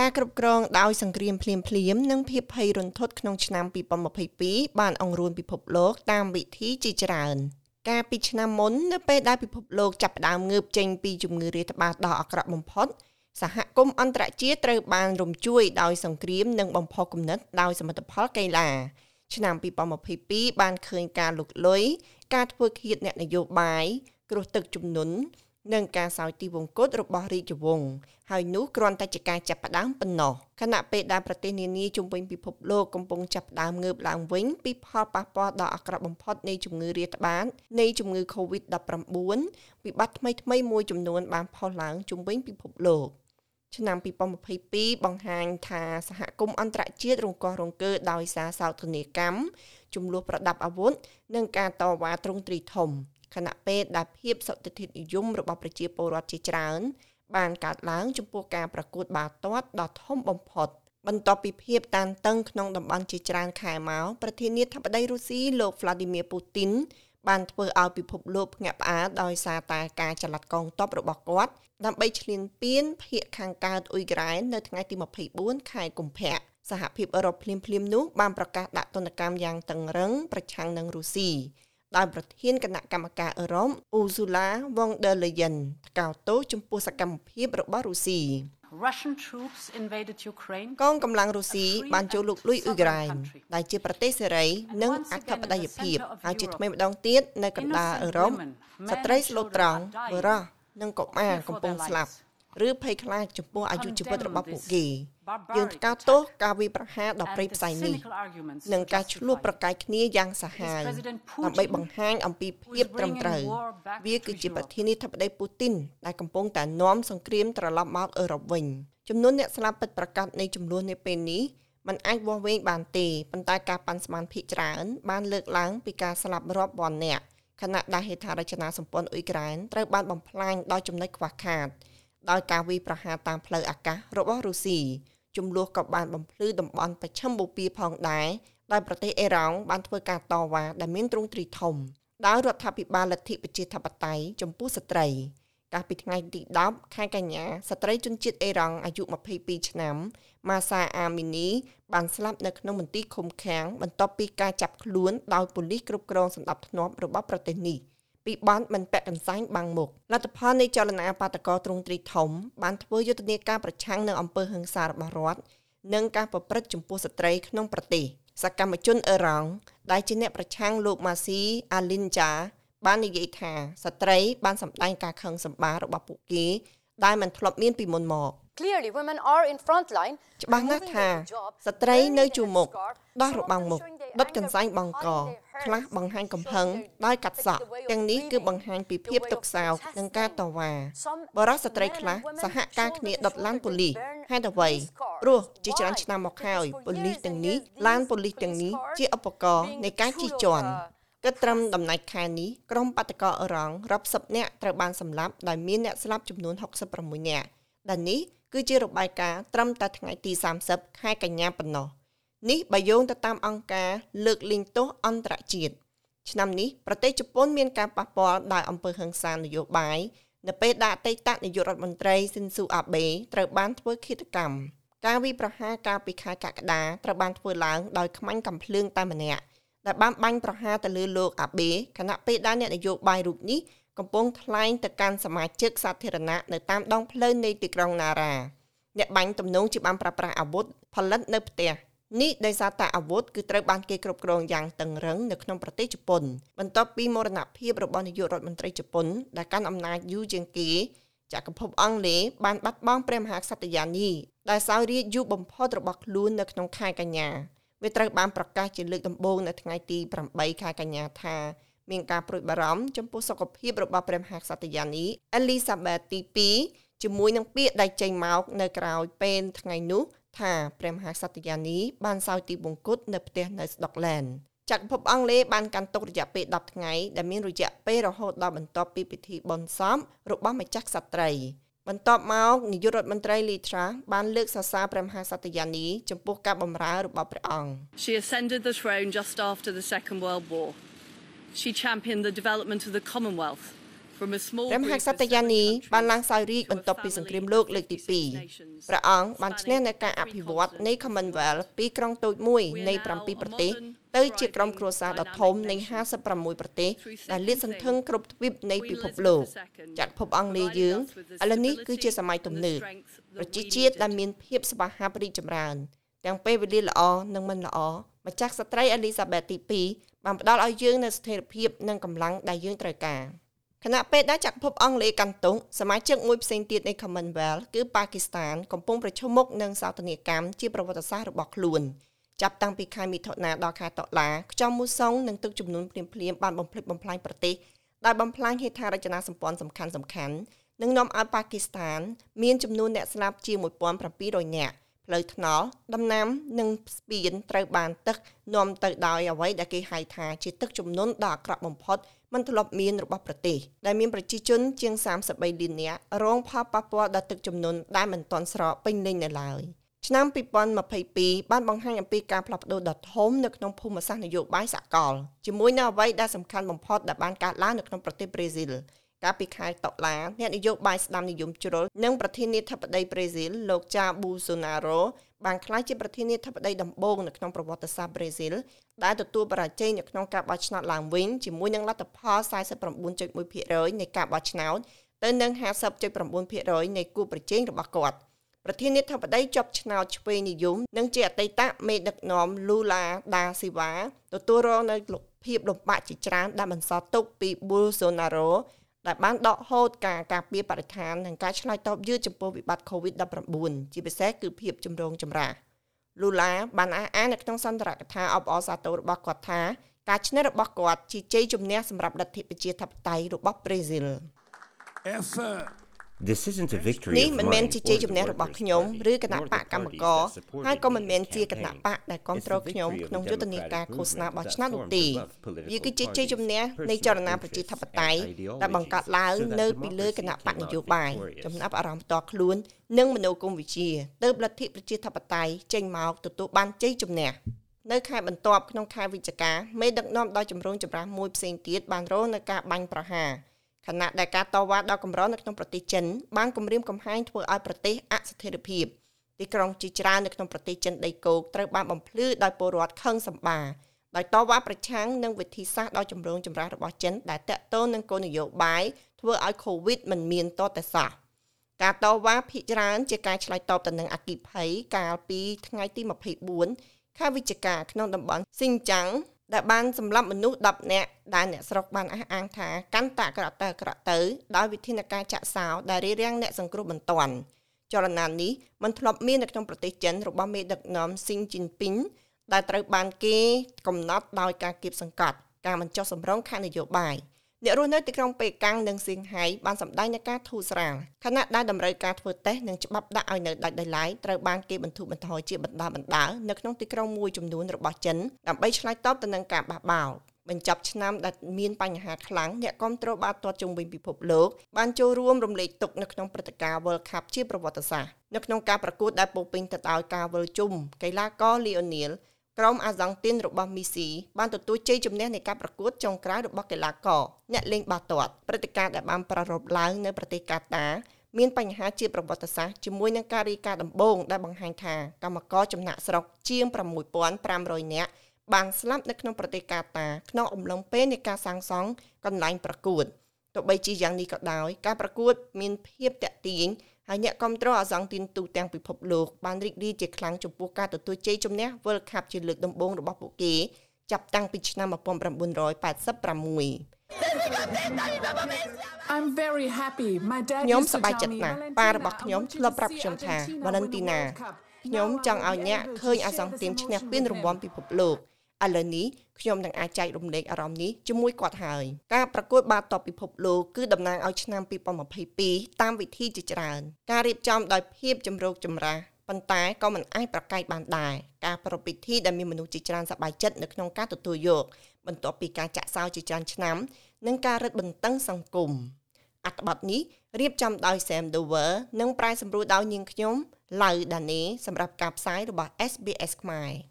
ការគ្រប់គ្រងដោយសង្គ្រាមភ្លាមភ្លាមនិងភាពភ័យរន្ធត់ក្នុងឆ្នាំ2022បានអង្រួនពិភពលោកតាមវិធីជាច្រើនកាលពីឆ្នាំមុននៅពេលដែលពិភពលោកចាប់ផ្ដើមងើបចេញពីជំងឺរាតត្បាតដ៏អាក្រក់បំផុតសហគមន៍អន្តរជាតិត្រូវបានរំជួយដោយសង្គ្រាមនិងបំផុសគំនិតដោយសមិទ្ធផលកីឡាឆ្នាំ2022បានឃើញការលុកលុយការធ្វើឃាតអ្នកនយោបាយគ្រោះទឹកជំនន់ និងការសោយទីវង្គតរបស់រាជវង្សហើយនោះគ្រាន់តែជាការចាប់ផ្ដើមប៉ុណ្ណោះខណៈពេលដែលប្រទេសនានាជុំវិញពិភពលោកកំពុងចាប់ផ្ដើមងើបឡើងវិញពីផលប៉ះពាល់ដ៏អាក្រក់បំផុតនៃជំងឺរាតត្បាតនៃជំងឺ Covid-19 វិបត្តិថ្មីៗមួយចំនួនបានផុសឡើងជុំវិញពិភពលោកឆ្នាំ2022បង្ហាញថាសហគមន៍អន្តរជាតិរង្គោះរង្គើដោយសារសោកនាកម្មចំនួនប្រដាប់អាវុធនិងការតវ៉ាទ្រង់ទ្រីធំ ខណៈពេលដែលភាពសុតិធិនិយមរបស់ប្រជាពលរដ្ឋជាច្រើន បានកើតឡើងចំពោះការប្រកួតបាល់ទាត់ដ៏ធំបំផុតបន្ទាប់ពីភាពតានតឹងក្នុងតំបន់ជាច្រើនខែមកប្រធានាធិបតីរុស្ស៊ីលោក Vladimir Putin បានធ្វើឲ្យពិភពលោកភ្ញាក់ផ្អើលដោយសារតែការចល័តកងទ័ពរបស់គាត់ដើម្បីឈ្លានពានភៀកខាងកើតអ៊ុយក្រែននៅថ្ងៃទី24ខែកុម្ភៈសហភាពអឺរ៉ុបភ្លាមៗនោះបានប្រកាសដាក់ទណ្ឌកម្មយ៉ាងតឹងរឹងប្រឆាំងនឹងរុស្ស៊ី ដោយប្រធានគណៈកម្មការអឺរ៉ុប Ursula von der Leyen ថ្កោលទោសចំពោះសកម្មភាពរបស់រុស្ស៊ី Russian troops invaded Ukraine កងកម្លាំងរុស្ស៊ីបានចូលលុកលុយអ៊ុយក្រែនដែលជាប្រទេសសេរី និងអធិបតេយ្យភាពហើយជាថ្មីម្ដងទៀតនៅកណ្ដាលអឺរ៉ុបស្ត្រីស្លូតត្រង់បរោះនិងកុមារកំពុងស្លាប់ឬភ័យខ្លាចចំពោះអាយុជីវិតរបស់ពួកគេ យើងថ្កោលទោសការវាយប្រហារដ៏ព្រៃផ្សៃនេះនិងការឆ្លោះប្រកែកគ្នាយ៉ាងសាហាវដើម្បីបង្ហាញអំពីភាពត្រឹមត្រូវវាគឺជាប្រធានាធិបតីពូទីនដែលកំពុងតែនាំសង្គ្រាមត្រឡប់មកអឺរ៉ុបវិញចំនួនអ្នកស្លាប់ពិតប្រាកដនៃចំនួននៅពេលនេះมันអាចវាស់វែងបានទេប៉ុន្តែការប៉ាន់ស្មានភាគច្រើនបានលើកឡើងពីការស្លាប់រាប់ពាន់នាក់ខណៈដែលហេដ្ឋារចនាសម្ព័ន្ធអ៊ុយក្រែនត្រូវបានបំផ្លាញដោយចំណុចខ្វះខាតដោយការវាយប្រហារតាមផ្លូវអាកាសរបស់រុស្ស៊ី ចំនួនក៏បានបំភ្លឺតំបន់ប្រឆិមបូព៌ាផងដែរដោយប្រទេសអេរ៉ង់បានធ្វើការតវ៉ាដែលមានទ្រង់ទ្រីធំដោយរដ្ឋាភិបាលលទ្ធិប្រជាធិបតេយ្យចំពោះស្ត្រីកាលពីថ្ងៃទី10ខែកញ្ញាស្ត្រីជនជាតិអេរ៉ង់អាយុ22ឆ្នាំម៉ាសាអាមីនីបានស្លាប់នៅក្នុងមន្ទីរឃុំឃាំងបន្ទាប់ពីការចាប់ខ្លួនដោយប៉ូលីសគ្រប់គ្រងសម្ដាប់ធ្នាប់របស់ប្រទេសនេះ ពីបនមិនពាក់កន្សែងបាំងមុខលទ្ធផលនៃចលនាបាតកោទ្រង់ទ្រីធំបានធ្វើយុទ្ធនាការប្រឆាំងនឹងអំពើហិង្សារបស់រដ្ឋនិងការប្រព្រឹត្តចំពោះស្ត្រីក្នុងប្រទេសសកម្មជនអឺរ៉ង់ដែលជាអ្នកប្រឆាំងលោកម៉ាស៊ីអាលីនចាបាននិយាយថាស្ត្រីបានសម្ដែងការខឹងសម្បាររបស់ពួកគេដែលមិនធ្លាប់មានពីមុនមក Clearly women are in front line ច្បាស់ណាស់ថាស្ត្រីនៅជួរមុខដោះរបាំងមុខដុតកន្សែងបង្ក ខ្លះបង្ហាញកំហឹងដោយកាត់សក់ទាំងនេះគឺបង្ហាញពីភាពទុកសោកនិងការតវ៉ាបរិសុទ្ធស្ត្រីខ្លះសហការគ្នាដុតឡានប៉ូលីសហេតុអ្វីព្រោះជាច្រើនឆ្នាំមកហើយប៉ូលីសទាំងនេះឡានប៉ូលីសទាំងនេះជាឧបករណ៍នៃការជិះជាន់គិតត្រឹមដំណាច់ខែនេះក្រុមបាតកោអរងរាប់សិបនាក់ត្រូវបានសម្លាប់ដោយមានអ្នកស្លាប់ចំនួន66នាក់ដែលនេះគឺជារបាយការណ៍ត្រឹមតែថ្ងៃទី30ខែកញ្ញាប៉ុណ្ណោះ នេះបើយោងទៅតាមអង្គការលើកលែងទោសអន្តរជាតិឆ្នាំនេះប្រទេសជប៉ុនមានការប៉ះពាល់ដោយអំពើហិង្សានយោបាយនៅពេលដែលអតីតនាយករដ្ឋមន្ត្រីស៊ិនស៊ូអាបេត្រូវបានធ្វើឃាតកម្មការវិប្រហារកាលពីខែកក្កដាត្រូវបានធ្វើឡើងដោយខ្មាញ់កំភ្លើងតែម្នាក់ដែលបានបាញ់ប្រហារទៅលើលោកអាបេខណៈពេលដែលអ្នកនយោបាយរូបនេះកំពុងថ្លែងទៅកាន់សមាជិកសាធារណៈនៅតាមដងផ្លូវនៃទីក្រុងណារ៉ាអ្នកបាញ់ទំនងជាបានប្រើប្រាស់អាវុធផលិតនៅផ្ទះ នេះដោយសារតែអាវុធគឺត្រូវបានគេគ្រប់គ្រងយ៉ាងតឹងរឹងនៅក្នុងប្រទេសជប៉ុនបន្ទាប់ពីមរណភាពរបស់នាយករដ្ឋមន្ត្រីជប៉ុនដែលកាន់អំណាចយូរជាងគេចក្រភពអង់គ្លេសបានបាត់បង់ព្រះមហាក្សត្រយានីដែលសោយរាជយូរបំផុតរបស់ខ្លួននៅក្នុងខែកញ្ញាវាត្រូវបានប្រកាសជាលើកដំបូងនៅថ្ងៃទី8ខែកញ្ញាថាមានការព្រួយបារម្ភចំពោះសុខភាពរបស់ព្រះមហាក្សត្រយានីអេលីសាបេតទី2ជាមួយនឹងពាក្យដែលចេញមកនៅក្រៅពេលថ្ងៃនោះ ថាព្រះមហាក្សត្រយានីបានសោយទីបង្គត់នៅផ្ទះនៅស្ដុកឡែនចក្រភពអង់គ្លេសបានកាន់ទុករយៈពេល10ថ្ងៃដែលមានរយៈពេលរហូតដល់បន្ទាប់ពីពិធីបុណ្យសពរបស់ម្ចាស់ក្សត្រីបន្ទាប់មកនាយករដ្ឋមន្ត្រីលីត្រាបានលើកសរសើរព្រះមហាក្សត្រយានីចំពោះការបម្រើរបស់ព្រះអង្គ She ascended the throne just after the Second World War. She championed the development of the Commonwealth ព្រះមហាក្សត្រយ៉ានីបានឡើងសោយរាជបន្ទាប់ពីសង្គ្រាមលោកលើកទី2ព្រះអង្គបានឈ្នះនៅការអភិវឌ្ឍនៃ Commonwealth ពីក្រុងតូចមួយនៃ7ប្រទេសទៅជាក្រុមគ្រួសារដ៏ធំនៃ56ប្រទេសដែលលាតសន្ធឹងគ្រប់ទ្វីបនៃពិភពលោកចាត់ភពអង់គ្លេសយើងឥឡូវនេះគឺជាសម័យទំនើបប្រជាជាតិដែលមានភាពស្វាហាប់រីកចម្រើន ទាំងពេលវេលាល្អនិងមិនល្អម្ចាស់ស្ត្រីអេលីសាបេតទី2បានផ្ដល់ឲ្យយើងនូវស្ថិរភាពនិងកម្លាំងដែលយើងត្រូវការ ខណៈពេលដែលចក្រភពអង់គ្លេសកាន់ទុកសមាជិកមួយផ្សេងទៀតនៃ Commonwealth គឺប៉ាគីស្ថានកំពុងប្រឈមមុខនឹងសោកនាកម្មជាប្រវត្តិសាស្ត្ររបស់ខ្លួនចាប់តាំងពីខែមិថុនាដល់ខែតុលាខ្យល់មូសុងនិងទឹកជំនន់ភ្លាមៗបានបំផ្លិចបំផ្លាញប្រទេសដែលបំផ្លាញហេដ្ឋារចនាសម្ព័ន្ធសំខាន់ៗនិងនាំឲ្យប៉ាគីស្ថានមានចំនួនអ្នកស្លាប់ជាង1700នាក់ ផ្លូវថ្នល់ដំណាំ និងស្ពានត្រូវបានទឹកនាំទៅដោយអ្វីដែលគេហៅថាជាទឹកជំនន់ដ៏អាក្រក់បំផុតមិនធ្លាប់មានរបស់ប្រទេសដែលមានប្រជាជនជាង33លាននាក់រងផលប៉ះពាល់ដល់ទឹកជំនន់ដែលមិនទាន់ស្រកពេញលេញនៅឡើយឆ្នាំ2022បានបង្ហាញអំពីការផ្លាស់ប្ដូរដ៏ធំនៅក្នុងភូមិសាស្ត្រនយោបាយសកលជាមួយនៅអ្វីដែលសំខាន់បំផុតដែលបានកើតឡើងនៅក្នុងប្រទេសប្រេស៊ីល កាលពីខែតុលាអ្នកនយោបាយស្ដាំនិយមជ្រុលនិងប្រធានាធិបតីប្រេស៊ីលលោកចាប៊ូសូណារ៉ូបានក្លាយជាប្រធានាធិបតីដំបូងនៅក្នុងប្រវត្តិសាស្ត្រប្រេស៊ីលដែលទទួលបរាជ័យនៅក្នុងការបោះឆ្នោតឡើងវិញជាមួយនឹងលទ្ធផល49.1%នៃការបោះឆ្នោតទៅនឹង50.9%នៃគូប្រជែងរបស់គាត់ប្រធានាធិបតីជាប់ឆ្នោតឆ្វេងនិយមនិងជាអតីតមេដឹកនាំលូឡាដាស៊ីវ៉ាទទួលរងនៅភាពលំបាកជាច្រើនដែលបន្សល់ទុកពីប៊ូលសូណារ៉ូ ដែលបានដកហូតការការពារបរិស្ថាននិងការឆ្លើយតបយឺតចំពោះវិបត្តិ COVID-19 ជាពិសេសគឺភាពចម្រូងចម្រាសលូឡាបានអះអាងនៅក្នុងសន្ទរកថាអបអរសាទររបស់គាត់ថាការឈ្នះរបស់គាត់ជាជ័យជំនះសម្រាប់លទ្ធិប្រជាធិបតេយ្យរបស់ប្រេស៊ីល If This isn't a victory នេះមិនមែនជាជ័យជំនះរបស់ខ្ញុំឬគណៈបកកម្មករហើយក៏មិនមែនជាគណៈបកដែលគ្រប់គ្រងខ្ញុំក្នុងយុទ្ធនាការឃោសនាបោះឆ្នោតនោះទេវាគឺជាជ័យជំនះនៃចលនាប្រជាធិបតេយ្យដែលបង្កើតឡើងនៅពីលើគណៈបកនយោបាយចំណាប់អារម្មណ៍ផ្ទាល់ខ្លួន និងមនោគមវិជ្ជាទើបលទ្ធិប្រជាធិបតេយ្យចេញមកទទួលបានជ័យជំនះនៅខែបន្ទាប់ក្នុងខែវិច្ឆិកាមេដឹកនាំដោយចម្រូងចម្រាសមួយផ្សេងទៀតបានរងនឹងការបាញ់ប្រហារ ខណៈដែលការតវ៉ាដ៏កម្រនៅក្នុងប្រទេសចិនបានគំរាមកំហែងធ្វើឲ្យប្រទេសអស្ថិរភាពទីក្រុងជាច្រើននៅក្នុងប្រទេសចិនដីគោកត្រូវបានបំភ្លឺដោយពលរដ្ឋខឹងសម្បាដោយតវ៉ាប្រឆាំងនឹងវិធីសាស្ត្រដ៏ចម្រូងចម្រាសរបស់ចិនដែលតាក់ទងនឹងគោលនយោបាយធ្វើឲ្យ COVID មិនមានតតែសោះការតវ៉ាភាគច្រើនជាការឆ្លើយតបទៅនឹងអគិភ័យកាលពីថ្ងៃទី24ខែវិច្ឆិកាក្នុងតំបន់ស៊ីនចាំង ដែលបានសម្លាប់មនុស្ស10នាក់ដែលអ្នកស្រុកបានអះអាងថាកាន់តាក្រក់ទៅក្រក់ទៅដោយវិធានការចាក់សោដែលរារាំងអ្នកសង្គ្រោះបន្ទាន់ចលនានេះមិនធ្លាប់មាននៅក្នុងប្រទេសចិនរបស់មេដឹកនាំស៊ីនជីនពីងដែលត្រូវបានគេកំណត់ដោយការគៀបសង្កត់ការបញ្ចុះសម្រងខាងនយោបាយ អ្នករស់នៅទីក្រុងប៉េកាំងនិងសៀងហៃបានសម្ដែងនូវការធូរស្រាលខណៈដែលតម្រូវការធ្វើតេស្តនិងច្បាប់ដាក់ឲ្យនៅដាច់ដោយឡែកត្រូវបានគេបន្ធូរបន្ថយជាបណ្ដាបណ្ដានៅក្នុងទីក្រុងមួយចំនួនរបស់ចិនដើម្បីឆ្លើយតបទៅនឹងការបះបោរបញ្ចប់ឆ្នាំដែលមានបញ្ហាខ្លាំងអ្នកគ្រប់គ្រងបាល់ទាត់ជុំវិញពិភពលោកបានចូលរួមរំលែកទុកនៅក្នុងព្រឹត្តិការណ៍ World Cup ជាប្រវត្តិសាស្ត្រនៅក្នុងការប្រកួតដែលពោពេញទៅដោយការវិលជុំកីឡាករ Lionel ក្រុមអាសង់ទីនរបស់មីស៊ីបានទទួលជ័យជំនះនៃការប្រកួតចុងក្រោយរបស់កីឡាករអ្នកលេងបាល់ទាត់ព្រឹត្តិការណ៍ដែលបានប្រារព្ធឡើងនៅប្រទេសកាតាមានបញ្ហាជាប្រវត្តិសាស្ត្រជាមួយនឹងការរីកាដំបូងដែលបង្ហាញថាកម្មករចំណាក់ស្រុកជាង6500នាក់បានស្លាប់នៅក្នុងប្រទេសកាតាក្នុងអំឡុងពេលនៃការសាងសង់កន្លែងប្រកួតទោះបីជាយ៉ាងនេះក៏ដោយការប្រកួតមានភាពតាក់ទាញ ហើយអ្នកគ្រប់គ្រងអាសង់ទីនទូទាំងពិភពលោកបានរីករាយជាខ្លាំងចំពោះការទទួលជ័យជំនះ World Cup ជាលើកដំបូងរបស់ពួកគេចាប់តាំងពីឆ្នាំ1986 I'm very happy my dad ខ្ញុំសប្បាយចិត្តណាស់ប៉ារបស់ខ្ញុំធ្លាប់ប្រាប់ខ្ញុំថា Valentina ខ្ញុំចង់ឲ្យអ្នកឃើញអាសង់ទីមឈ្នះពានរង្វាន់ពិភពលោក ឥឡូវនេះខ្ញុំនឹងអាចចែករំលែកអារម្មណ៍នេះជាមួយគាត់ហើយការប្រកួតបាល់ទាត់ពិភពលោកគឺតំណាងឲ្យឆ្នាំ2022តាមវិធីជាច្រើន ការរៀបចំដោយភាពចម្រូងចម្រាសប៉ុន្តែក៏មិនអាចប្រកែកបានដែរការប្រពៃពិធីដែលមានមនុស្សជាច្រើនសប្បាយចិត្តនៅក្នុងការទទួលយកបន្ទាប់ពីការចាក់សោជាច្រើនឆ្នាំ និងការរឹតបន្តឹងសង្គមអត្ថបទនេះរៀបចំដោយ Sam Dover និងប្រែសម្រួលដោយនាងខ្ញុំឡៅដានីសម្រាប់ការផ្សាយរបស់ SBS ខ្មែរ